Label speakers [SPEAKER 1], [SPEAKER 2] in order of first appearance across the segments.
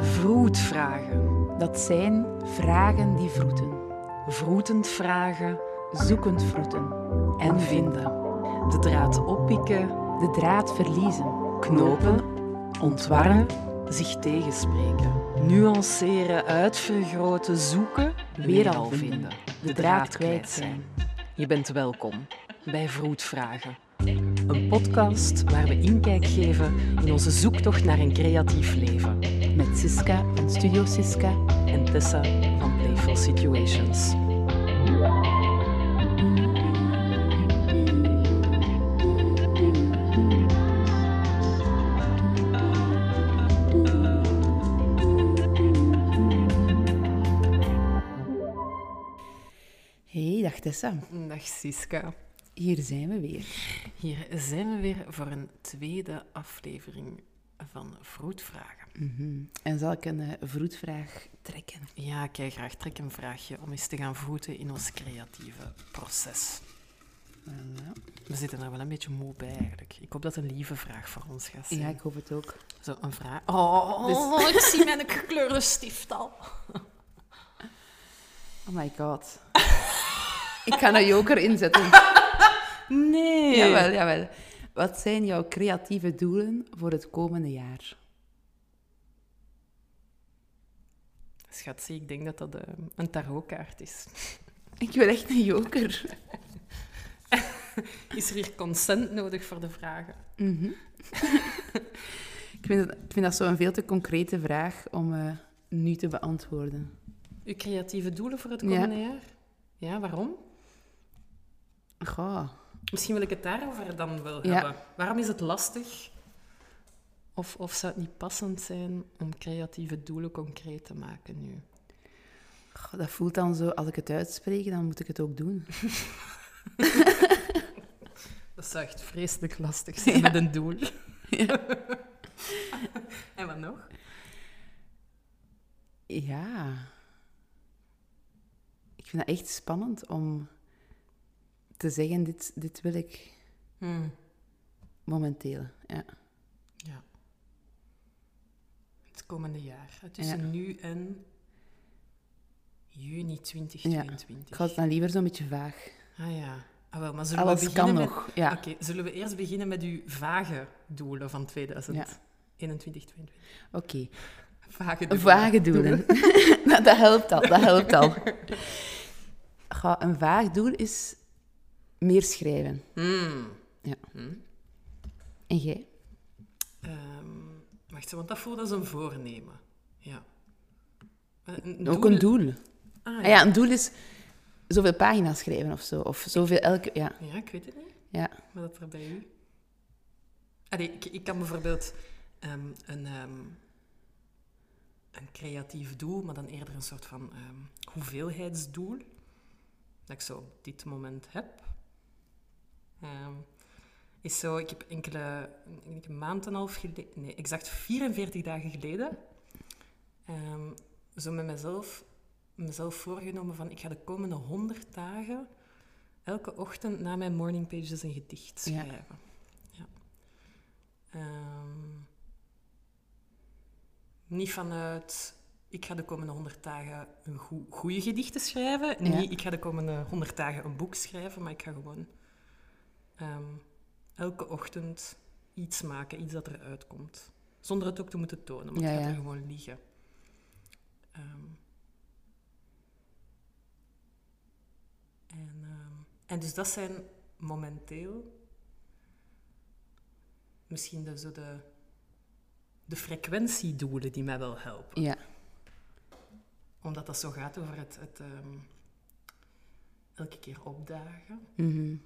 [SPEAKER 1] Vroetvragen.
[SPEAKER 2] Dat zijn vragen die vroeten.
[SPEAKER 1] Vroetend vragen
[SPEAKER 2] Zoekend vroeten.
[SPEAKER 1] en vinden. De draad oppikken,
[SPEAKER 2] De draad verliezen.
[SPEAKER 1] knopen, ontwarren, zich tegenspreken. Nuanceren, uitvergroten, zoeken, weer al vinden. De draad kwijt zijn. Je bent welkom bij Vroetvragen. Een podcast waar we inkijk geven in onze zoektocht naar een creatief leven.
[SPEAKER 2] Met Siska van Studio Siska.
[SPEAKER 1] En Tessa van Playful Situations.
[SPEAKER 2] Hey, dag Tessa.
[SPEAKER 1] Dag Siska.
[SPEAKER 2] Hier zijn we weer.
[SPEAKER 1] Hier zijn we weer voor een tweede aflevering van Vroetvragen.
[SPEAKER 2] Mhm. En zal ik een eh, vroetvraag trekken?
[SPEAKER 1] Ja, ik kijk graag trek een vraagje om eens te gaan voeten in ons creatieve proces.
[SPEAKER 2] Voilà.
[SPEAKER 1] We zitten er wel een beetje moe bij eigenlijk. Ik hoop dat het een lieve vraag voor ons gaat zijn.
[SPEAKER 2] Ja, ik hoop het ook.
[SPEAKER 1] Zo een vraag. Oh, ik zie mijn gekleurde stift al.
[SPEAKER 2] Oh my god. ik ga een joker inzetten.
[SPEAKER 1] Nee.
[SPEAKER 2] Jawel, jawel. Wat zijn jouw creatieve doelen voor het komende jaar?
[SPEAKER 1] Schatje, ik denk dat dat eh, een tarotkaart is.
[SPEAKER 2] Ik wil echt een joker.
[SPEAKER 1] Is er hier consent nodig voor de vragen?
[SPEAKER 2] Mhm. ik, vind dat, ik vind dat zo'n veel te concrete vraag om eh, nu te beantwoorden.
[SPEAKER 1] Uw creatieve doelen voor het
[SPEAKER 2] Ja.
[SPEAKER 1] komende jaar? Ja, waarom?
[SPEAKER 2] Goh.
[SPEAKER 1] Misschien wil ik het daarover dan wel
[SPEAKER 2] Ja.
[SPEAKER 1] hebben. Waarom is het lastig? Of, of zou het niet passend zijn om creatieve doelen concreet te maken nu?
[SPEAKER 2] Goh, dat voelt dan zo, als ik het uitspreek, dan moet ik het ook doen.
[SPEAKER 1] Dat zou echt vreselijk lastig zijn met een doel. en wat nog?
[SPEAKER 2] Ja. Ik vind dat echt spannend om te zeggen, dit, dit wil ik
[SPEAKER 1] Hmm,
[SPEAKER 2] momenteel. Ja.
[SPEAKER 1] ja. Het komende jaar. hè, Tussen nu en juni 2022.
[SPEAKER 2] Ik ga het dan liever zo'n beetje vaag.
[SPEAKER 1] Ah ja. Ah, wel, maar zullen
[SPEAKER 2] Alles
[SPEAKER 1] we beginnen
[SPEAKER 2] kan
[SPEAKER 1] met...
[SPEAKER 2] nog. Ja.
[SPEAKER 1] Oké, zullen we eerst beginnen met uw vage doelen van 2021, 2022?
[SPEAKER 2] Oké.
[SPEAKER 1] Vage doelen.
[SPEAKER 2] Vage doelen. dat, dat helpt al, dat helpt al. Goh, een vaag doel is meer schrijven.
[SPEAKER 1] Hmm.
[SPEAKER 2] Ja.
[SPEAKER 1] Hmm.
[SPEAKER 2] En jij?
[SPEAKER 1] Ehm, wacht, want dat voelt als een voornemen. Ja. Eh, Een
[SPEAKER 2] Ook een doel.
[SPEAKER 1] Ah,
[SPEAKER 2] Ah ja, een doel is zoveel pagina's schrijven of zo. Of zoveel elke... Ja,
[SPEAKER 1] Ja, ik weet het niet.
[SPEAKER 2] ja.
[SPEAKER 1] Wat dat er bij u? Allee, ik, ik kan bijvoorbeeld ehm, een, ehm, een creatief doel, maar dan eerder een soort van hoeveelheidsdoel, dat ik zo op dit moment heb. Ehm, is zo, ik heb enkele, een maand en een half geleden, nee, exact 44 dagen geleden, ehm, zo met mezelf, mezelf voorgenomen van ik ga de komende 100 dagen elke ochtend na mijn morning pages een gedicht
[SPEAKER 2] Ja.
[SPEAKER 1] schrijven. Ja. Ehm, niet vanuit ik ga de komende 100 dagen een goede gedichten schrijven.
[SPEAKER 2] Ja.
[SPEAKER 1] Niet ik ga de komende 100 dagen een boek schrijven, maar ik ga gewoon ehm, elke ochtend iets maken, iets dat eruit komt. Zonder het ook te moeten tonen, maar
[SPEAKER 2] Ja,
[SPEAKER 1] het gaat
[SPEAKER 2] ja.
[SPEAKER 1] er gewoon liggen. Ehm, en, ehm, en dus dat zijn momenteel misschien de, zo de, de frequentiedoelen die mij wel helpen.
[SPEAKER 2] Ja.
[SPEAKER 1] Omdat dat zo gaat over het, het elke keer opdagen.
[SPEAKER 2] Mhm.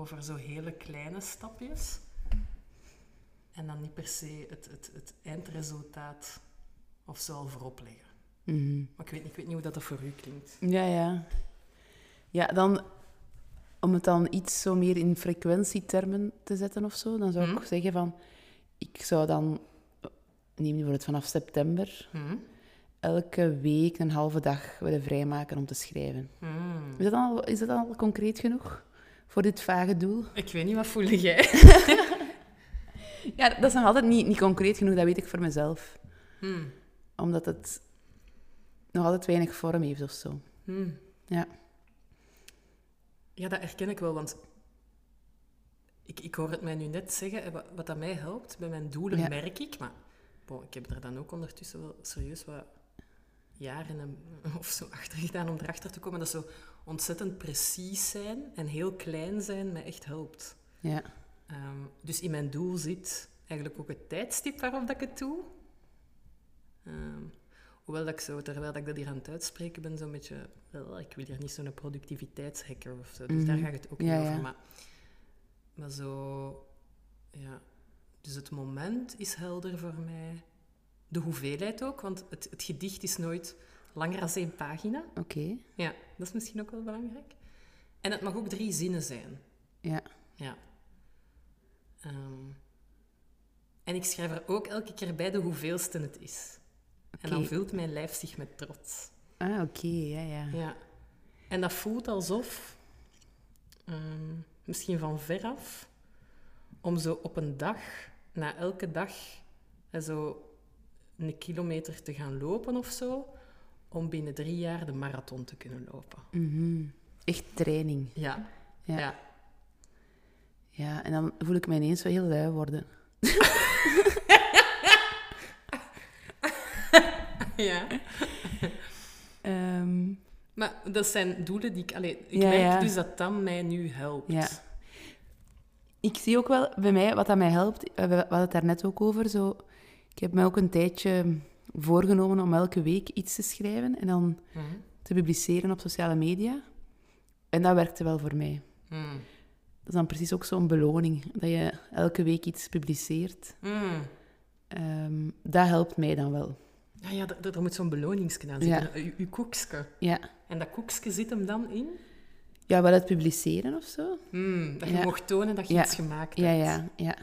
[SPEAKER 1] Over zo hele kleine stapjes. En dan niet per se het, het, het eindresultaat of zo al voorop leggen.
[SPEAKER 2] Mhm.
[SPEAKER 1] Maar ik weet, niet- ik weet niet hoe dat, dat voor u klinkt.
[SPEAKER 2] Ja, ja. Ja, dan... Om het dan iets zo meer in frequentietermen te zetten of zo, dan zou ik
[SPEAKER 1] Mhm.
[SPEAKER 2] zeggen van... Ik zou dan... Neem nu voor het vanaf september...
[SPEAKER 1] Hm?
[SPEAKER 2] elke week een halve dag willen vrijmaken om te schrijven. Is dat al, is dat al concreet genoeg? Voor dit vage doel?
[SPEAKER 1] Ik weet niet, wat voel jij?
[SPEAKER 2] Ja, dat is nog altijd niet, niet concreet genoeg, dat weet ik voor mezelf.
[SPEAKER 1] Hmm.
[SPEAKER 2] Omdat het nog altijd weinig vorm heeft of zo.
[SPEAKER 1] Hmm.
[SPEAKER 2] Ja.
[SPEAKER 1] Ja, dat herken ik wel, want ik, ik hoor het mij nu net zeggen. en Wat, wat dat mij helpt bij mijn doelen,
[SPEAKER 2] Ja.
[SPEAKER 1] merk ik. Maar bon, ik heb er dan ook ondertussen wel serieus wat jaren en- of zo achter gedaan om erachter te komen dat zo ontzettend precies zijn en heel klein zijn mij echt helpt.
[SPEAKER 2] Ja.
[SPEAKER 1] Ehm, dus in mijn doel zit eigenlijk ook het tijdstip waarop dat ik het doe. Ehm, hoewel dat ik zo, terwijl dat ik dat hier aan het uitspreken ben, zo'n beetje... wel, ik wil hier niet zo'n productiviteitshacker of zo, dus daar
[SPEAKER 2] Mhm.
[SPEAKER 1] gaat het ook
[SPEAKER 2] Ja,
[SPEAKER 1] niet
[SPEAKER 2] ja.
[SPEAKER 1] over. Maar, maar zo... Ja. Dus het moment is helder voor mij. De hoeveelheid ook, want het, het gedicht is nooit langer dan één pagina.
[SPEAKER 2] Oké.
[SPEAKER 1] Ja, dat is misschien ook wel belangrijk. En het mag ook drie zinnen zijn.
[SPEAKER 2] Ja.
[SPEAKER 1] Ja. Ehm, en ik schrijf er ook elke keer bij de hoeveelste het is. En dan vult mijn lijf zich met trots.
[SPEAKER 2] Ah, oké. Ja, ja.
[SPEAKER 1] Ja. En dat voelt alsof, ehm, misschien van veraf, om zo op een dag, na elke dag, zo een kilometer te gaan lopen of zo, om binnen drie jaar de marathon te kunnen lopen.
[SPEAKER 2] Mhm. Echt training.
[SPEAKER 1] Ja.
[SPEAKER 2] Ja.
[SPEAKER 1] ja.
[SPEAKER 2] Ja, en dan voel ik me ineens wel heel lui worden.
[SPEAKER 1] ja.
[SPEAKER 2] Ehm,
[SPEAKER 1] Maar dat zijn doelen die ik... Allee, ik
[SPEAKER 2] Ja,
[SPEAKER 1] merk
[SPEAKER 2] ja.
[SPEAKER 1] dus dat dat mij nu helpt.
[SPEAKER 2] Ja. ik zie ook wel bij mij wat dat mij helpt. eh, We hadden het daar net ook over. Zo, ik heb mij ook een tijdje voorgenomen om elke week iets te schrijven en dan
[SPEAKER 1] Mhm.
[SPEAKER 2] te publiceren op sociale media. En dat werkte wel voor mij.
[SPEAKER 1] Mm.
[SPEAKER 2] Dat is dan precies ook zo'n beloning, dat je elke week iets publiceert.
[SPEAKER 1] Mm.
[SPEAKER 2] Ehm, dat helpt mij dan wel.
[SPEAKER 1] Ja, ja, er, moet zo'n beloningsje aan
[SPEAKER 2] Ja.
[SPEAKER 1] Uw, koekske.
[SPEAKER 2] Ja,
[SPEAKER 1] En dat koekske zit hem dan in?
[SPEAKER 2] ja wel het publiceren of zo.
[SPEAKER 1] Dat je
[SPEAKER 2] Ja.
[SPEAKER 1] mocht tonen dat je
[SPEAKER 2] Ja.
[SPEAKER 1] iets gemaakt
[SPEAKER 2] Ja,
[SPEAKER 1] hebt.
[SPEAKER 2] ja, ja.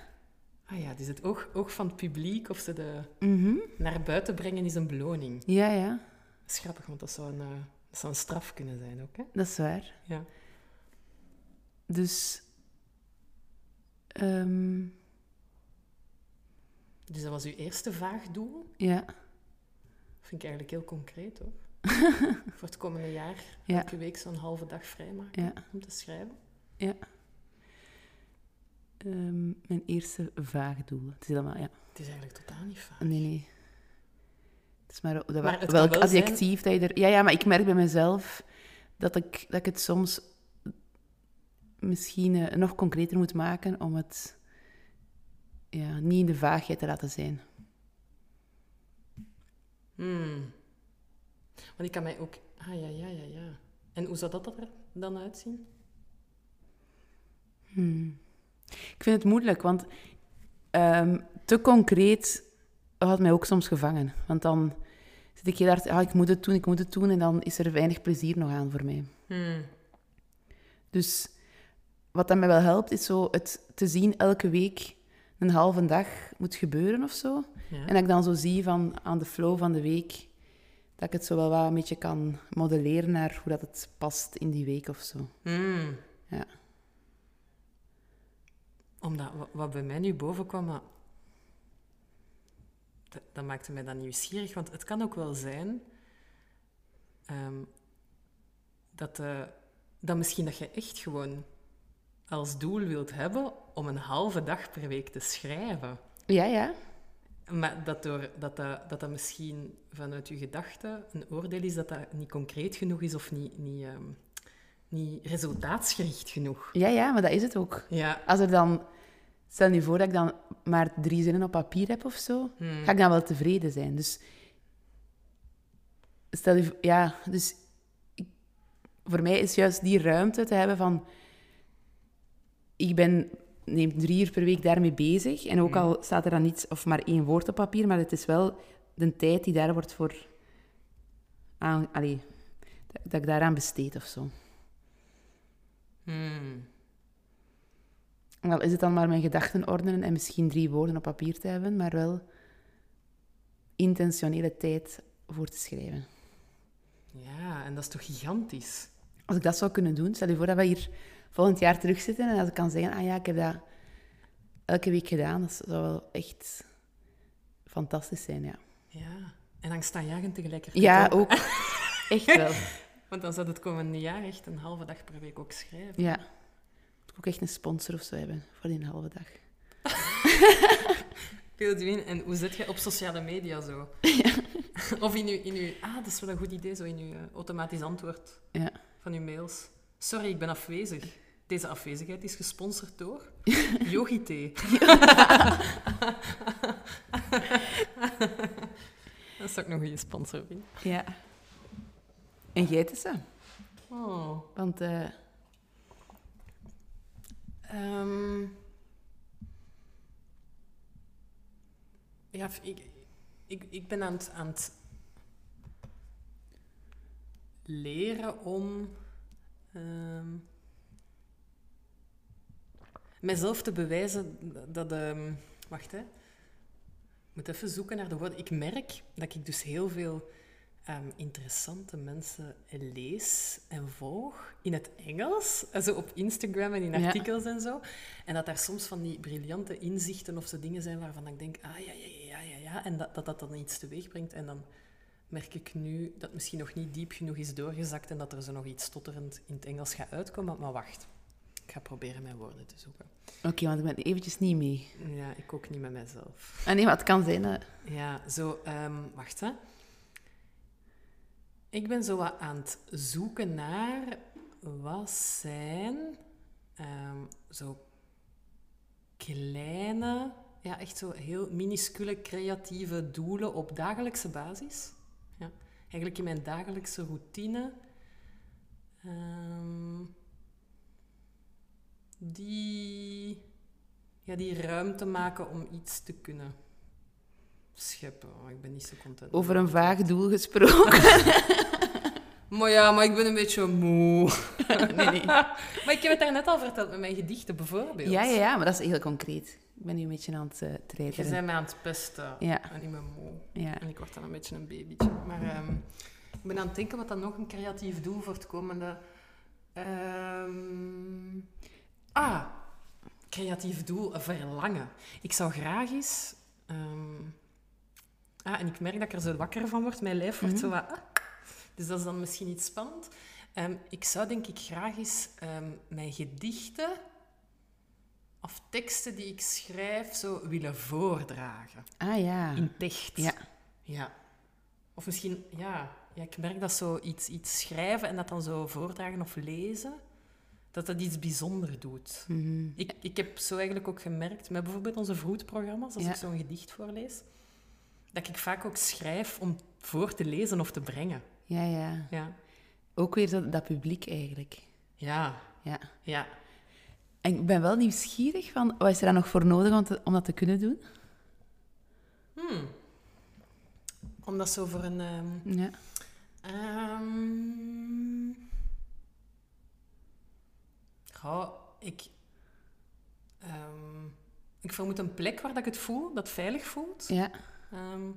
[SPEAKER 1] Ah ja, dus het oog, oog van het publiek of ze de
[SPEAKER 2] Mhm.
[SPEAKER 1] naar buiten brengen is een beloning.
[SPEAKER 2] Ja, ja,
[SPEAKER 1] Dat is grappig, want dat zou een, eh, dat zou een straf kunnen zijn ook, hè?
[SPEAKER 2] dat is waar.
[SPEAKER 1] Ja.
[SPEAKER 2] Dus... ehm,
[SPEAKER 1] Dus dat was uw eerste vaag doel.
[SPEAKER 2] ja,
[SPEAKER 1] Vind ik eigenlijk heel concreet, hoor. Voor het komende jaar
[SPEAKER 2] Ja.
[SPEAKER 1] elke week zo'n halve dag vrijmaken
[SPEAKER 2] ja,
[SPEAKER 1] om te schrijven.
[SPEAKER 2] ja. Ehm, mijn eerste vaag doel. Het is allemaal, ja.
[SPEAKER 1] Het is eigenlijk totaal niet vaag.
[SPEAKER 2] Nee, nee. Het is maar, dat,
[SPEAKER 1] Maar het kan
[SPEAKER 2] welk
[SPEAKER 1] wel zijn-
[SPEAKER 2] adjectief dat je er... Ja, ja, maar ik merk bij mezelf dat ik, dat ik het soms misschien eh, nog concreter moet maken om het ja, niet in de vaagheid te laten zijn.
[SPEAKER 1] Hmm. Want ik kan mij ook... Ah, ja, ja, ja, ja. En hoe zou dat er dan uitzien?
[SPEAKER 2] Hmm. Ik vind het moeilijk, want ehm, te concreet houdt mij ook soms gevangen. Want dan zit ik heel hard... Ah, ik moet het doen, ik moet het doen. En dan is er weinig plezier nog aan voor mij.
[SPEAKER 1] Hmm.
[SPEAKER 2] Dus wat dat mij wel helpt, is zo het te zien elke week een halve dag moet gebeuren of zo.
[SPEAKER 1] Ja.
[SPEAKER 2] En dat ik dan zo zie van aan de flow van de week, dat ik het zo wel wat een beetje kan modelleren naar hoe dat het past in die week of zo.
[SPEAKER 1] Hmm.
[SPEAKER 2] Ja.
[SPEAKER 1] Omdat, wa- wat bij mij nu boven kwam, maar dat, dat maakte mij dan nieuwsgierig, want het kan ook wel zijn ehm, dat, eh, dat misschien dat je echt gewoon als doel wilt hebben om een halve dag per week te schrijven.
[SPEAKER 2] Ja, ja.
[SPEAKER 1] Maar dat, door, dat, dat, dat dat misschien vanuit je gedachten een oordeel is dat dat niet concreet genoeg is of niet, niet, ehm, niet resultaatsgericht genoeg.
[SPEAKER 2] Ja, ja, maar dat is het ook.
[SPEAKER 1] Ja.
[SPEAKER 2] Als er dan... Stel nu voor dat ik dan maar drie zinnen op papier heb of zo,
[SPEAKER 1] Hmm.
[SPEAKER 2] ga ik dan wel tevreden zijn. Dus... Stel je... voor- Ja, dus... ik- voor mij is juist die ruimte te hebben van... Ik ben... Neem drie uur per week daarmee bezig. En ook
[SPEAKER 1] Hmm.
[SPEAKER 2] al staat er dan niets of maar één woord op papier, maar het is wel de tijd die daar wordt voor... Aan, allee, dat, dat ik daaraan besteed of zo.
[SPEAKER 1] Hmm.
[SPEAKER 2] Wel is het dan maar mijn gedachten ordenen en misschien drie woorden op papier te hebben, maar wel intentionele tijd voor te schrijven.
[SPEAKER 1] Ja, en dat is toch gigantisch?
[SPEAKER 2] Als ik dat zou kunnen doen, stel je voor dat we hier volgend jaar terugzitten en als ik kan zeggen, ah ja, ik heb dat elke week gedaan, dat zou wel echt fantastisch zijn, ja.
[SPEAKER 1] Ja, en angstaanjagend tegelijkertijd.
[SPEAKER 2] Ja,
[SPEAKER 1] ook.
[SPEAKER 2] ook. Echt wel.
[SPEAKER 1] Want dan zou het komende jaar echt een halve dag per week ook schrijven.
[SPEAKER 2] Ja. Moet ik ook echt een sponsor of zo hebben voor die halve dag.
[SPEAKER 1] Pildwin, en hoe zit je op sociale media zo? of in uw, in uw... Ah, dat is wel een goed idee, zo in uw eh, automatisch antwoord
[SPEAKER 2] Ja.
[SPEAKER 1] van uw mails. Sorry, ik ben afwezig. Deze afwezigheid is gesponsord door Yogi Thee. dat zou ik nog een goede sponsor vinden.
[SPEAKER 2] Ja. En jij Tessa?
[SPEAKER 1] Oh.
[SPEAKER 2] Want eh,
[SPEAKER 1] Ehm. ja, ik, ik, ik ben aan het, aan het leren om ehm, mezelf te bewijzen dat... ehm, wacht, hè. Ik moet even zoeken naar de woorden. Ik merk dat ik dus heel veel ehm, interessante mensen lees en volg in het Engels. Also op Instagram en in
[SPEAKER 2] Ja.
[SPEAKER 1] artikels en zo. En dat daar soms van die briljante inzichten of zo dingen zijn waarvan ik denk, ah ja, ja, ja, ja, ja. En dat dat, dat dan iets teweeg brengt. En dan merk ik nu dat misschien nog niet diep genoeg is doorgezakt en dat er zo nog iets stotterend in het Engels gaat uitkomen. Maar wacht, ik ga proberen mijn woorden te zoeken.
[SPEAKER 2] oké, want ik ben eventjes niet mee.
[SPEAKER 1] Ja, ik ook niet met mezelf.
[SPEAKER 2] Ah nee, maar het kan zijn dat...
[SPEAKER 1] Ja, zo, ehm, wacht hè. Ik ben zo wat aan het zoeken naar wat zijn ehm, zo kleine, ja, echt zo heel minuscule creatieve doelen op dagelijkse basis. Ja, eigenlijk in mijn dagelijkse routine. ehm, die, ja, die ruimte maken om iets te kunnen scheppen. Oh, ik ben niet zo content.
[SPEAKER 2] Over een vaag doel gesproken.
[SPEAKER 1] Maar ja, maar ik ben een beetje moe.
[SPEAKER 2] nee, nee.
[SPEAKER 1] Maar ik heb het daar net al verteld met mijn gedichten, bijvoorbeeld.
[SPEAKER 2] Ja, ja, ja, maar dat is heel concreet. Ik ben nu een beetje aan het uh,
[SPEAKER 1] Je
[SPEAKER 2] treiteren.
[SPEAKER 1] bent mij aan het pesten.
[SPEAKER 2] Ja.
[SPEAKER 1] En ik ben moe.
[SPEAKER 2] Ja.
[SPEAKER 1] En ik word dan een beetje een babytje. Maar ehm, ik ben aan het denken wat dan nog een creatief doel voor het komende... Ehm, ah, creatief doel, verlangen. Ik zou graag eens... ehm, ah, en ik merk dat ik er zo wakker van word. Mijn lijf wordt
[SPEAKER 2] Mhm.
[SPEAKER 1] zo wat... ah. Dus dat is dan misschien iets spannend. Ehm, ik zou denk ik graag eens ehm, mijn gedichten of teksten die ik schrijf zo willen voordragen.
[SPEAKER 2] Ah ja.
[SPEAKER 1] In dicht.
[SPEAKER 2] Ja.
[SPEAKER 1] Ja. Of misschien, ja, ja, ik merk dat zo iets, iets schrijven en dat dan zo voordragen of lezen, dat dat iets bijzonder doet.
[SPEAKER 2] Mhm.
[SPEAKER 1] Ik, ik heb zo eigenlijk ook gemerkt, met bijvoorbeeld onze vroedprogramma's, als
[SPEAKER 2] Ja.
[SPEAKER 1] ik zo'n gedicht voorlees, dat ik vaak ook schrijf om voor te lezen of te brengen.
[SPEAKER 2] Ja, ja.
[SPEAKER 1] Ja.
[SPEAKER 2] Ook weer dat, dat publiek eigenlijk.
[SPEAKER 1] Ja.
[SPEAKER 2] Ja.
[SPEAKER 1] Ja.
[SPEAKER 2] En ik ben wel nieuwsgierig van, wat is er dan nog voor nodig om, te- om dat te kunnen doen?
[SPEAKER 1] Hmm. Om dat zo voor een... ehm,
[SPEAKER 2] Ja.
[SPEAKER 1] Ehm goh, ik, ehm, ik vermoed een plek waar dat ik het voel, dat veilig voelt.
[SPEAKER 2] Ja.
[SPEAKER 1] Ehm,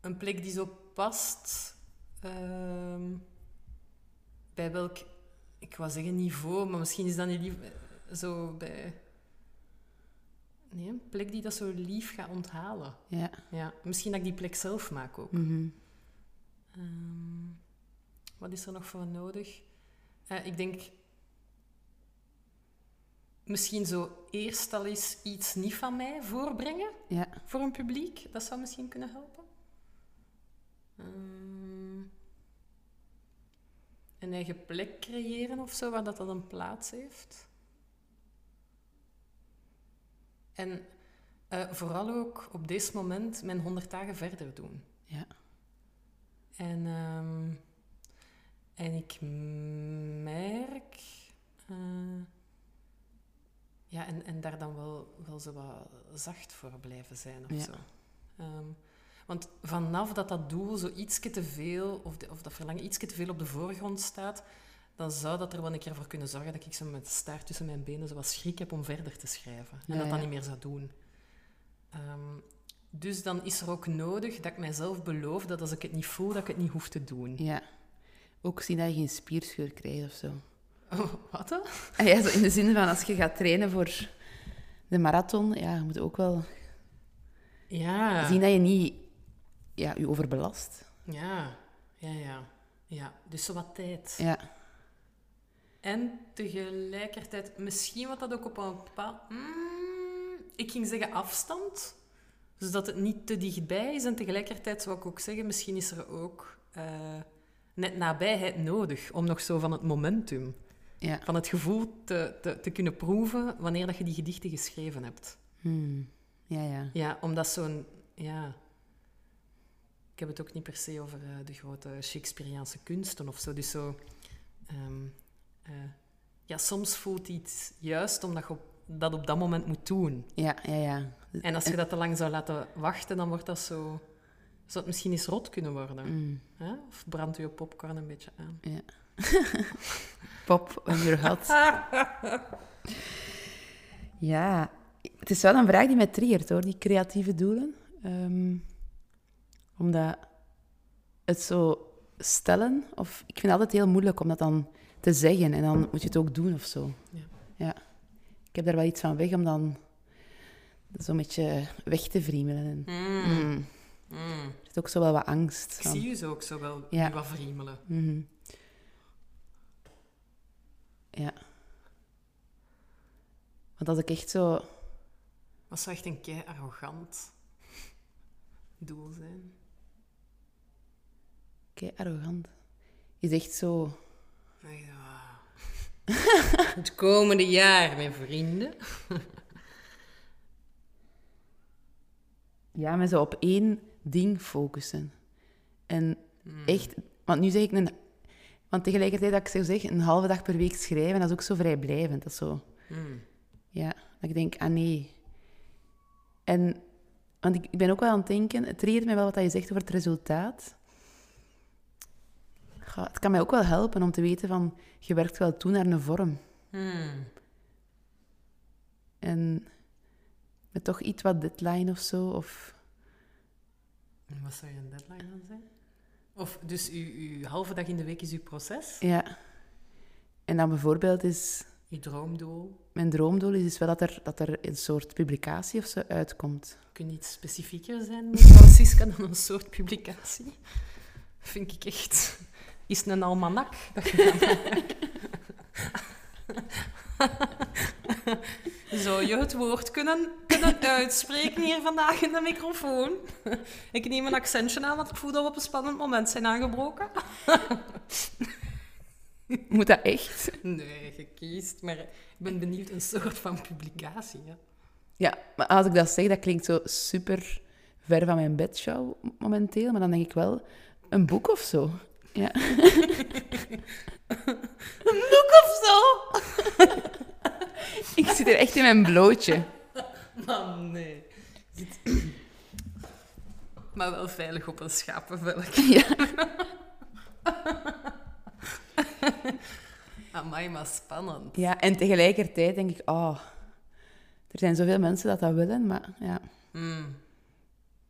[SPEAKER 1] een plek die zo past ehm, bij welk, ik wou zeggen niveau, maar misschien is dat niet lief, eh, zo bij... Nee, een plek die dat zo lief gaat onthalen.
[SPEAKER 2] Ja.
[SPEAKER 1] Ja, misschien dat ik die plek zelf maak ook.
[SPEAKER 2] Mhm.
[SPEAKER 1] Ehm, wat is er nog voor nodig? Eh, ik denk misschien zo eerst al eens iets niet van mij voorbrengen
[SPEAKER 2] Ja.
[SPEAKER 1] voor een publiek. Dat zou misschien kunnen helpen. Ehm, een eigen plek creëren of zo, waar dat, dat een plaats heeft. En eh, vooral ook op dit moment mijn 100 dagen verder doen.
[SPEAKER 2] Ja.
[SPEAKER 1] En, ehm, en ik merk... eh, ja, en, en daar dan wel, wel zo wat zacht voor blijven zijn of
[SPEAKER 2] Ja.
[SPEAKER 1] zo. Ehm, want vanaf dat dat doel zo ietsje te veel, of, de, of dat verlangen ietsje te veel op de voorgrond staat, dan zou dat er wel een keer voor kunnen zorgen dat ik zo met staart tussen mijn benen zo wat schrik heb om verder te schrijven. En
[SPEAKER 2] Ja,
[SPEAKER 1] dat
[SPEAKER 2] ja.
[SPEAKER 1] niet meer zou doen. Ehm, dus dan is er ook nodig dat ik mijzelf beloof dat als ik het niet voel, dat ik het niet hoef te doen.
[SPEAKER 2] Ja. Ook zien dat je geen spierscheur krijgt of zo.
[SPEAKER 1] Oh, wat dan?
[SPEAKER 2] Ja, zo in de zin van als je gaat trainen voor de marathon, ja, je moet ook wel
[SPEAKER 1] Ja.
[SPEAKER 2] zien dat je niet ja, je overbelast.
[SPEAKER 1] Ja, ja, ja. Ja, dus zo wat tijd.
[SPEAKER 2] Ja.
[SPEAKER 1] En tegelijkertijd, misschien wat dat ook op een bepaald... Mm, ik ging zeggen afstand. Dus dat het niet te dichtbij is. En tegelijkertijd zou ik ook zeggen, misschien is er ook eh, net nabijheid nodig. Om nog zo van het momentum,
[SPEAKER 2] Ja.
[SPEAKER 1] van het gevoel te, te, te kunnen proeven wanneer dat je die gedichten geschreven hebt.
[SPEAKER 2] Hmm. Ja, ja.
[SPEAKER 1] Ja, omdat zo'n... Ja... Ik heb het ook niet per se over eh, de grote Shakespeareaanse kunsten of zo. Dus zo... ehm, eh, ja, soms voelt iets juist omdat je op, dat op dat moment moet doen.
[SPEAKER 2] Ja, ja, ja.
[SPEAKER 1] En als je dat te lang zou laten wachten, dan wordt dat zo... Zou het misschien eens rot kunnen worden?
[SPEAKER 2] Mm,
[SPEAKER 1] Hè? Of brandt je popcorn een beetje aan?
[SPEAKER 2] ja. Pop on your hot. Ja, het is wel een vraag die mij triggert hoor, die creatieve doelen. Ehm, omdat het zo stellen, of ik vind het altijd heel moeilijk om dat dan te zeggen en dan moet je het ook doen of zo.
[SPEAKER 1] Ja.
[SPEAKER 2] ja. Ik heb daar wel iets van weg om dan zo'n beetje weg te vriemelen. Mm. Er zit ook zo wel wat angst.
[SPEAKER 1] Ik
[SPEAKER 2] van.
[SPEAKER 1] zie je zo ook zo wel
[SPEAKER 2] Ja.
[SPEAKER 1] wat vriemelen.
[SPEAKER 2] Mhm. Ja. Want als ik echt zo...
[SPEAKER 1] Dat zou echt een kei arrogant doel zijn.
[SPEAKER 2] Kei arrogant. Je zegt zo...
[SPEAKER 1] Ja. Het komende jaar, mijn vrienden.
[SPEAKER 2] Ja, me zo op één ding focussen. En echt... Want nu zeg ik een... Want tegelijkertijd dat ik zo zeg, een halve dag per week schrijven, dat is ook zo vrijblijvend. Dat is zo...
[SPEAKER 1] Hmm.
[SPEAKER 2] Ja, dat ik denk, ah nee. En, want ik, ik ben ook wel aan het denken, het triggert mij wel wat je zegt over het resultaat. Het kan mij ook wel helpen om te weten van, je werkt wel toe naar een vorm.
[SPEAKER 1] Hmm.
[SPEAKER 2] En met toch iets wat deadline of zo, of...
[SPEAKER 1] En Wat zou je een deadline dan zijn? Of dus uw, uw halve dag in de week is uw proces?
[SPEAKER 2] Ja. En dan bijvoorbeeld is,
[SPEAKER 1] Uw droomdoel?
[SPEAKER 2] mijn droomdoel is dus wel dat er, dat er een soort publicatie of zo uitkomt.
[SPEAKER 1] Kun je iets specifieker zijn, mevrouw Siska, dan een soort publicatie? Vind ik echt... Is het een almanak dat je? Zou je het woord kunnen, kunnen uitspreken hier vandaag in de microfoon? Ik neem een accentje aan, want ik voel dat we op een spannend moment zijn aangebroken.
[SPEAKER 2] Moet dat echt?
[SPEAKER 1] Nee, je kiest, maar ik ben benieuwd een soort van publicatie. Hè?
[SPEAKER 2] Ja, maar als ik dat zeg, dat klinkt zo super ver van mijn bedshow momenteel. Maar dan denk ik wel, een boek of zo. Ja. een boek of zo? Ik zit er echt in mijn blootje.
[SPEAKER 1] Oh nee. Maar wel veilig op een schapenvelk.
[SPEAKER 2] Ja.
[SPEAKER 1] Amai, maar spannend.
[SPEAKER 2] ja, en tegelijkertijd denk ik, oh, er zijn zoveel mensen dat dat willen. Maar ja,
[SPEAKER 1] Mm.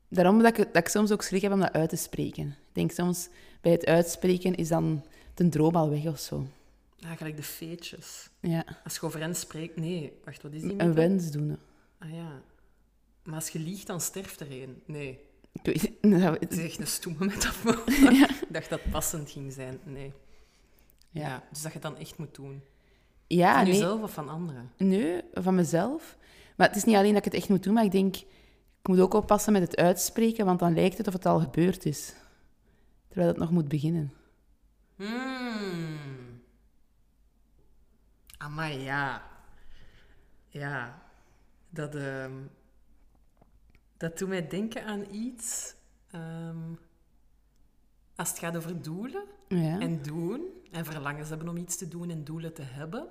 [SPEAKER 2] daarom dat ik, dat ik soms ook schrik heb om dat uit te spreken. Ik denk soms, bij het uitspreken is dan de droom al weg of zo.
[SPEAKER 1] Ja, gelijk de feetjes.
[SPEAKER 2] Ja,
[SPEAKER 1] Als je over hen spreekt... Nee, wacht, wat is die
[SPEAKER 2] een wens doen.
[SPEAKER 1] Ah ja. Maar als je liegt, dan sterft er een. Nee,
[SPEAKER 2] Ik weet, nou,
[SPEAKER 1] het is echt een stoeme metafoor. Ik dacht dat het passend ging zijn. Nee. Ja.
[SPEAKER 2] Ja.
[SPEAKER 1] dus dat je het dan echt moet doen.
[SPEAKER 2] ja,
[SPEAKER 1] van
[SPEAKER 2] nee.
[SPEAKER 1] jezelf of van anderen?
[SPEAKER 2] Nee, van mezelf. Maar het is niet alleen dat ik het echt moet doen, maar ik denk, ik moet ook oppassen met het uitspreken, want dan lijkt het of het al gebeurd is. Terwijl het nog moet beginnen.
[SPEAKER 1] Hmm. Amai, ja. Ja. Dat, ehm, dat doet mij denken aan iets. ehm, als het gaat over doelen
[SPEAKER 2] Ja.
[SPEAKER 1] en doen, en verlangens hebben om iets te doen en doelen te hebben,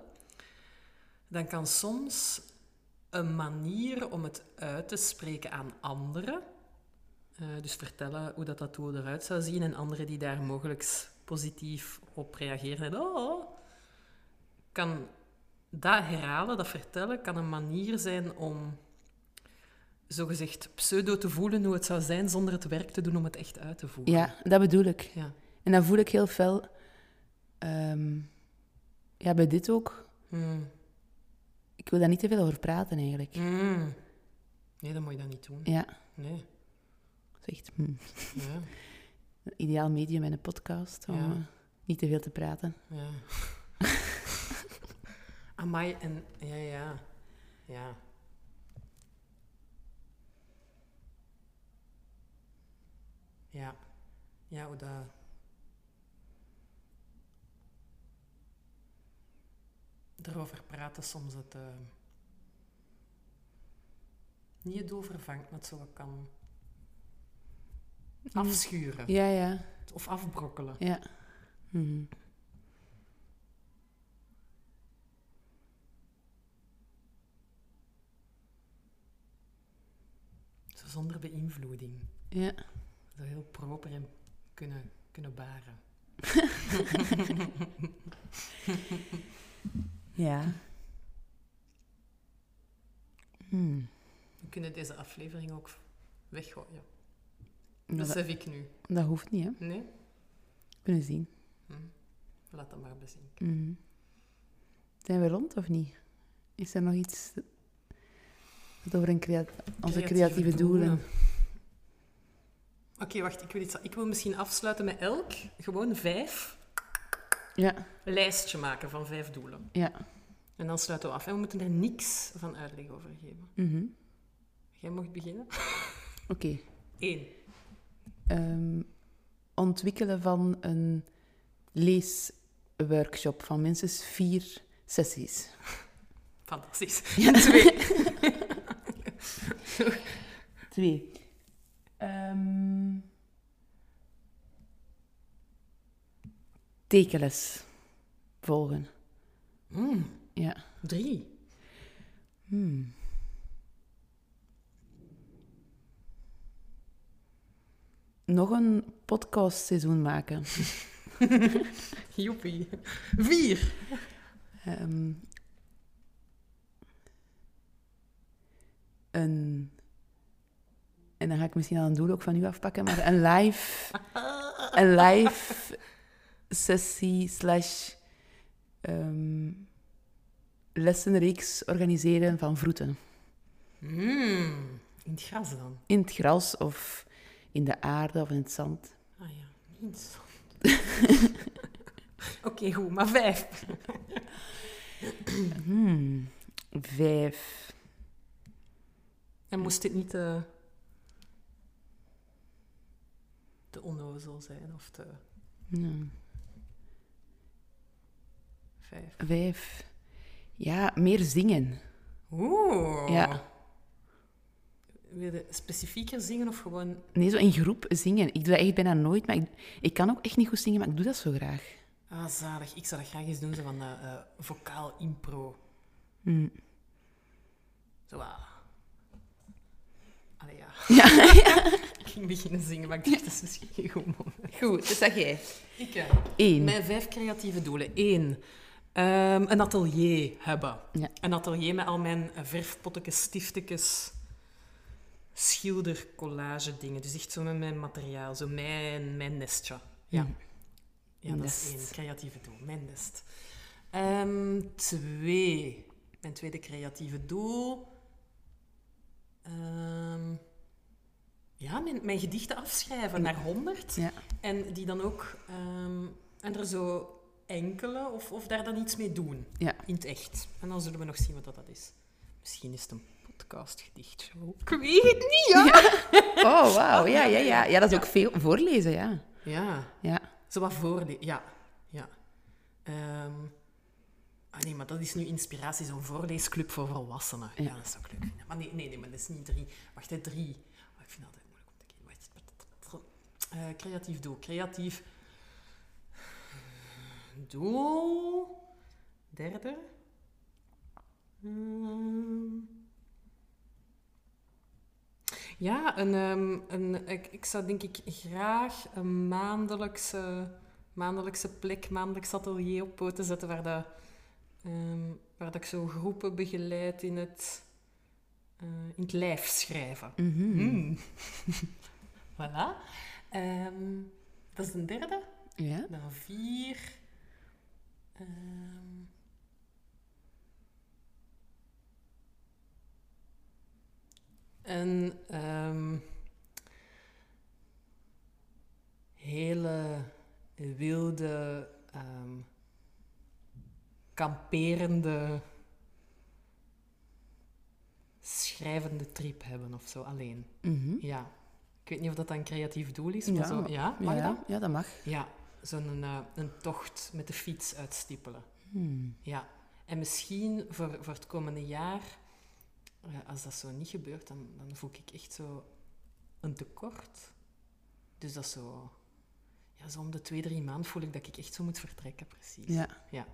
[SPEAKER 1] dan kan soms een manier om het uit te spreken aan anderen, eh, dus vertellen hoe dat, dat doel eruit zou zien en anderen die daar mogelijk positief op reageren en oh, kan dat herhalen, dat vertellen, kan een manier zijn om zogezegd pseudo te voelen hoe het zou zijn zonder het werk te doen om het echt uit te voeren.
[SPEAKER 2] ja, dat bedoel ik.
[SPEAKER 1] Ja.
[SPEAKER 2] En dan voel ik heel fel... ehm, ja, bij dit ook.
[SPEAKER 1] Hmm.
[SPEAKER 2] Ik wil daar niet te veel over praten eigenlijk.
[SPEAKER 1] Hmm. Nee, dan moet je dat niet doen.
[SPEAKER 2] Ja,
[SPEAKER 1] Nee.
[SPEAKER 2] dat is echt hm,
[SPEAKER 1] Ja.
[SPEAKER 2] ideaal medium in een podcast om
[SPEAKER 1] Ja.
[SPEAKER 2] eh, niet te veel te praten.
[SPEAKER 1] Ja. Amai, en... Ja, ja. Ja. Ja. Ja, hoe dat... Erover praten soms het... eh, niet het overvangt, maar het zo wat kan afschuren.
[SPEAKER 2] Ja, ja,
[SPEAKER 1] Of afbrokkelen.
[SPEAKER 2] ja. Mhm.
[SPEAKER 1] Zonder beïnvloeding.
[SPEAKER 2] Ja.
[SPEAKER 1] Zo heel proper en kunnen, kunnen baren.
[SPEAKER 2] Ja. Hmm.
[SPEAKER 1] We kunnen deze aflevering ook weggooien.
[SPEAKER 2] Dat,
[SPEAKER 1] Besef ik nu.
[SPEAKER 2] dat hoeft niet, hè.
[SPEAKER 1] Nee?
[SPEAKER 2] Kunnen zien.
[SPEAKER 1] Hm. Laat dat maar bezinken.
[SPEAKER 2] Mhm. Zijn we rond of niet? Is er nog iets dat over een crea- onze creatieve, doelen?
[SPEAKER 1] Oké, wacht. Ik wil, iets, ik wil misschien afsluiten met elk, gewoon vijf,
[SPEAKER 2] Ja,
[SPEAKER 1] lijstje maken van vijf doelen.
[SPEAKER 2] ja.
[SPEAKER 1] En dan sluiten we af. En we moeten er niks van uitleg over geven.
[SPEAKER 2] Mhm.
[SPEAKER 1] Jij mag beginnen.
[SPEAKER 2] Oké.
[SPEAKER 1] Eén.
[SPEAKER 2] Ehm, ontwikkelen van een leesworkshop van minstens vier sessies.
[SPEAKER 1] Fantastisch.
[SPEAKER 2] Ja.
[SPEAKER 1] Twee.
[SPEAKER 2] Twee. Ehm, tekenles volgen.
[SPEAKER 1] Mm,
[SPEAKER 2] Ja.
[SPEAKER 1] drie.
[SPEAKER 2] Hmm. Nog een podcastseizoen maken.
[SPEAKER 1] Joepie. Vier.
[SPEAKER 2] Ehm, een, en dan ga ik misschien al een doel ook van u afpakken, maar een live, een live sessie slash ehm, lessenreeks organiseren van vroeten.
[SPEAKER 1] Mm, in het gras dan.
[SPEAKER 2] In het gras of in de aarde of in het zand.
[SPEAKER 1] Ah ja, niet zo. Oké, goed, maar vijf.
[SPEAKER 2] Hmm, vijf.
[SPEAKER 1] En moest dit niet te, te onnozel zijn of te
[SPEAKER 2] Ja,
[SPEAKER 1] vijf?
[SPEAKER 2] vijf. Ja, meer zingen.
[SPEAKER 1] Oeh.
[SPEAKER 2] Ja.
[SPEAKER 1] Wil je specifieker zingen of gewoon...
[SPEAKER 2] Nee, zo in groep zingen. Ik doe dat echt bijna nooit, maar ik, ik kan ook echt niet goed zingen, maar ik doe dat zo graag.
[SPEAKER 1] Ah, zalig. Ik zou dat graag eens doen, zo van dat eh, vocaal impro.
[SPEAKER 2] Hmm.
[SPEAKER 1] Zo, ah. Allee, ja.
[SPEAKER 2] Ja,
[SPEAKER 1] Ik ging beginnen zingen, maar ik dacht, dat is misschien geen goed moment.
[SPEAKER 2] goed. Dat zeg jij.
[SPEAKER 1] Ik, eh,
[SPEAKER 2] Eén.
[SPEAKER 1] Mijn vijf creatieve doelen. Eén, ehm, een atelier hebben.
[SPEAKER 2] Ja.
[SPEAKER 1] Een atelier met al mijn eh, verfpottekes, stiftekes, schilder, collage dingen. Dus echt zo met mijn materiaal, zo mijn, mijn nestje. Ja,
[SPEAKER 2] Mhm.
[SPEAKER 1] ja dat is één creatieve doel, mijn nest. Ehm, twee, mijn tweede creatieve doel. Ehm, ja, mijn, mijn gedichten afschrijven naar 100.
[SPEAKER 2] Ja.
[SPEAKER 1] En die dan ook... ehm, en er zo enkele, of, of daar dan iets mee doen.
[SPEAKER 2] Ja.
[SPEAKER 1] In het echt. En dan zullen we nog zien wat dat is. Misschien is het een podcastgedichtshow. Ik weet het niet, ja.
[SPEAKER 2] Oh, wauw. Ja, ja, ja. Ja, dat is ook veel voorlezen, ja.
[SPEAKER 1] Ja,
[SPEAKER 2] Ja.
[SPEAKER 1] zo wat voorlezen. Ja, ja. Ehm, ah nee, maar dat is nu inspiratie, zo'n voorleesclub voor volwassenen. Ja,
[SPEAKER 2] Ja.
[SPEAKER 1] dat zou ik leuk vinden. Maar nee, nee, nee, maar dat is niet drie. Wacht, hè, drie. Oh, ik vind dat altijd moeilijk om te. Wacht. Eh, creatief doel. Creatief doel. Derde. Ehm. Ja, een, ehm, een, ik, ik zou denk ik graag een maandelijkse, maandelijkse plek, maandelijks atelier op poten zetten waar, dat, ehm, waar dat ik zo groepen begeleid in het, eh, in het lijf schrijven.
[SPEAKER 2] Mhm.
[SPEAKER 1] Mm. voilà. Ehm, dat is een derde.
[SPEAKER 2] Ja.
[SPEAKER 1] Dan vier. Ehm. een ehm, hele wilde, ehm, kamperende, schrijvende trip hebben of zo alleen.
[SPEAKER 2] Mhm.
[SPEAKER 1] Ja. Ik weet niet of dat een creatief doel is, maar
[SPEAKER 2] Ja,
[SPEAKER 1] zo... Ja, mag
[SPEAKER 2] ja,
[SPEAKER 1] dat?
[SPEAKER 2] ja, dat mag.
[SPEAKER 1] Ja, zo'n eh, een tocht met de fiets uitstippelen.
[SPEAKER 2] Hmm.
[SPEAKER 1] Ja. En misschien voor, voor het komende jaar, als dat zo niet gebeurt, dan, dan voel ik echt zo een tekort. Dus dat is zo... Ja, zo om de twee, drie maanden voel ik dat ik echt zo moet vertrekken, precies.
[SPEAKER 2] Ja.
[SPEAKER 1] Ja.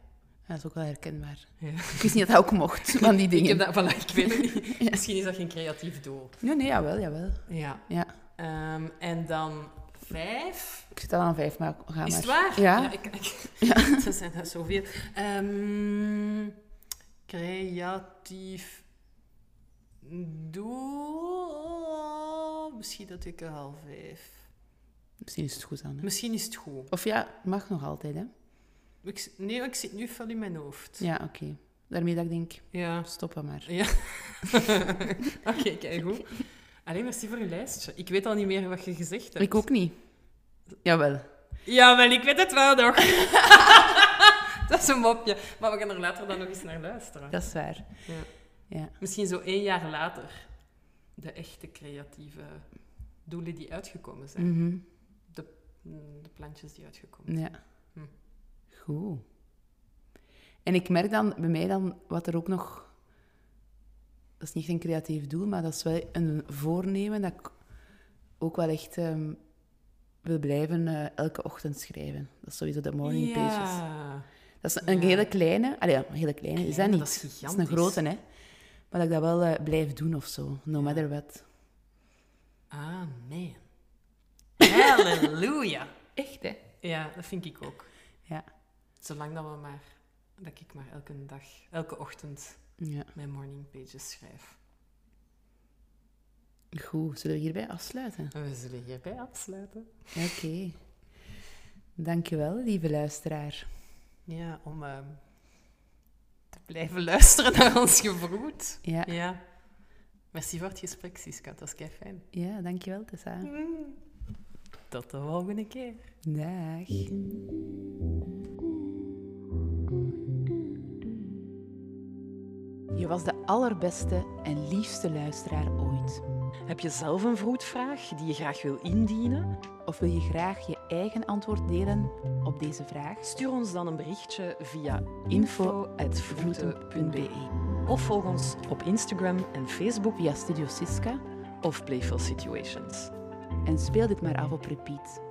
[SPEAKER 2] Ja, dat is ook wel herkenbaar.
[SPEAKER 1] Ja.
[SPEAKER 2] Ik wist niet dat dat ook mocht, van die
[SPEAKER 1] Ik,
[SPEAKER 2] dingen.
[SPEAKER 1] heb dat, voilà, ik weet het niet. Misschien is dat geen creatief doel.
[SPEAKER 2] Nee, nee, jawel, jawel.
[SPEAKER 1] Ja.
[SPEAKER 2] Ja.
[SPEAKER 1] Ehm, en dan vijf.
[SPEAKER 2] Ik zit al aan vijf, maar ga
[SPEAKER 1] Is het
[SPEAKER 2] maar.
[SPEAKER 1] waar?
[SPEAKER 2] Ja.
[SPEAKER 1] ik, ik, er zijn er zoveel. Ehm, creatief doel. Misschien dat ik er al vijf.
[SPEAKER 2] Misschien is het goed aan. Hè?
[SPEAKER 1] Misschien is het goed.
[SPEAKER 2] Of ja, mag nog altijd, hè?
[SPEAKER 1] Ik, nee, ik zit nu veel in mijn hoofd.
[SPEAKER 2] Ja, oké. Daarmee dat ik denk,
[SPEAKER 1] Ja.
[SPEAKER 2] stoppen maar.
[SPEAKER 1] Ja. Oké, kijk goed. Alleen merci voor je lijstje. Ik weet al niet meer wat je gezegd hebt.
[SPEAKER 2] Ik ook niet. Jawel.
[SPEAKER 1] Ja, maar ik weet het wel nog. dat is een mopje. Maar we gaan er later dan nog eens naar luisteren.
[SPEAKER 2] Dat is waar.
[SPEAKER 1] Ja.
[SPEAKER 2] Ja.
[SPEAKER 1] Misschien zo één jaar later. De echte creatieve doelen die uitgekomen zijn.
[SPEAKER 2] Mhm.
[SPEAKER 1] De, de plantjes die uitgekomen zijn.
[SPEAKER 2] Ja. En ik merk dan bij mij dan wat er ook nog... Dat is niet een creatief doel, maar dat is wel een voornemen dat ik ook wel echt ehm, wil blijven eh, elke ochtend schrijven. Dat is sowieso de morning pages. Dat is een
[SPEAKER 1] Ja.
[SPEAKER 2] hele kleine... Allee, een hele kleine is dat niet.
[SPEAKER 1] dat is
[SPEAKER 2] Dat is een grote, hè. Maar dat ik dat wel eh, blijf doen of zo, no
[SPEAKER 1] Ja.
[SPEAKER 2] matter what.
[SPEAKER 1] Amen. Halleluja.
[SPEAKER 2] Echt, hè?
[SPEAKER 1] Ja, dat vind ik ook.
[SPEAKER 2] Ja.
[SPEAKER 1] Zolang dat, we maar, dat ik maar elke dag, elke ochtend
[SPEAKER 2] Ja.
[SPEAKER 1] mijn morning pages schrijf.
[SPEAKER 2] Goed, zullen we hierbij afsluiten?
[SPEAKER 1] En we zullen hierbij afsluiten.
[SPEAKER 2] Oké. Dankjewel, lieve luisteraar.
[SPEAKER 1] Ja, om ehm, te blijven luisteren naar ons gebroed.
[SPEAKER 2] Ja,
[SPEAKER 1] Ja. Merci voor het gesprek, Siska. Dat was kei fijn.
[SPEAKER 2] ja dankjewel, Tessa.
[SPEAKER 1] Tot de volgende keer.
[SPEAKER 2] Dag. Je was de allerbeste en liefste luisteraar ooit.
[SPEAKER 1] Heb je zelf een vroedvraag die je graag wil indienen?
[SPEAKER 2] Of wil je graag je eigen antwoord delen op deze vraag?
[SPEAKER 1] Stuur ons dan een berichtje via Info@vroeten.be. of volg ons op Instagram en Facebook
[SPEAKER 2] Via Studio Siska
[SPEAKER 1] of Playful Situations.
[SPEAKER 2] en speel dit maar af op repeat.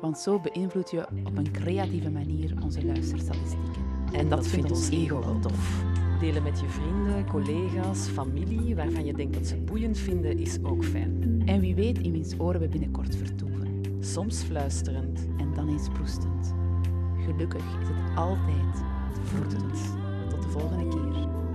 [SPEAKER 2] Want zo beïnvloed je op een creatieve manier onze luisterstatistieken.
[SPEAKER 1] En dat vindt ons ego wel tof. Delen met je vrienden, collega's, familie, waarvan je denkt dat ze boeiend vinden, is ook fijn.
[SPEAKER 2] En wie weet in wiens oren we binnenkort vertoeven.
[SPEAKER 1] Soms fluisterend,
[SPEAKER 2] En dan eens proestend. Gelukkig is het altijd vroetend. Tot de volgende keer.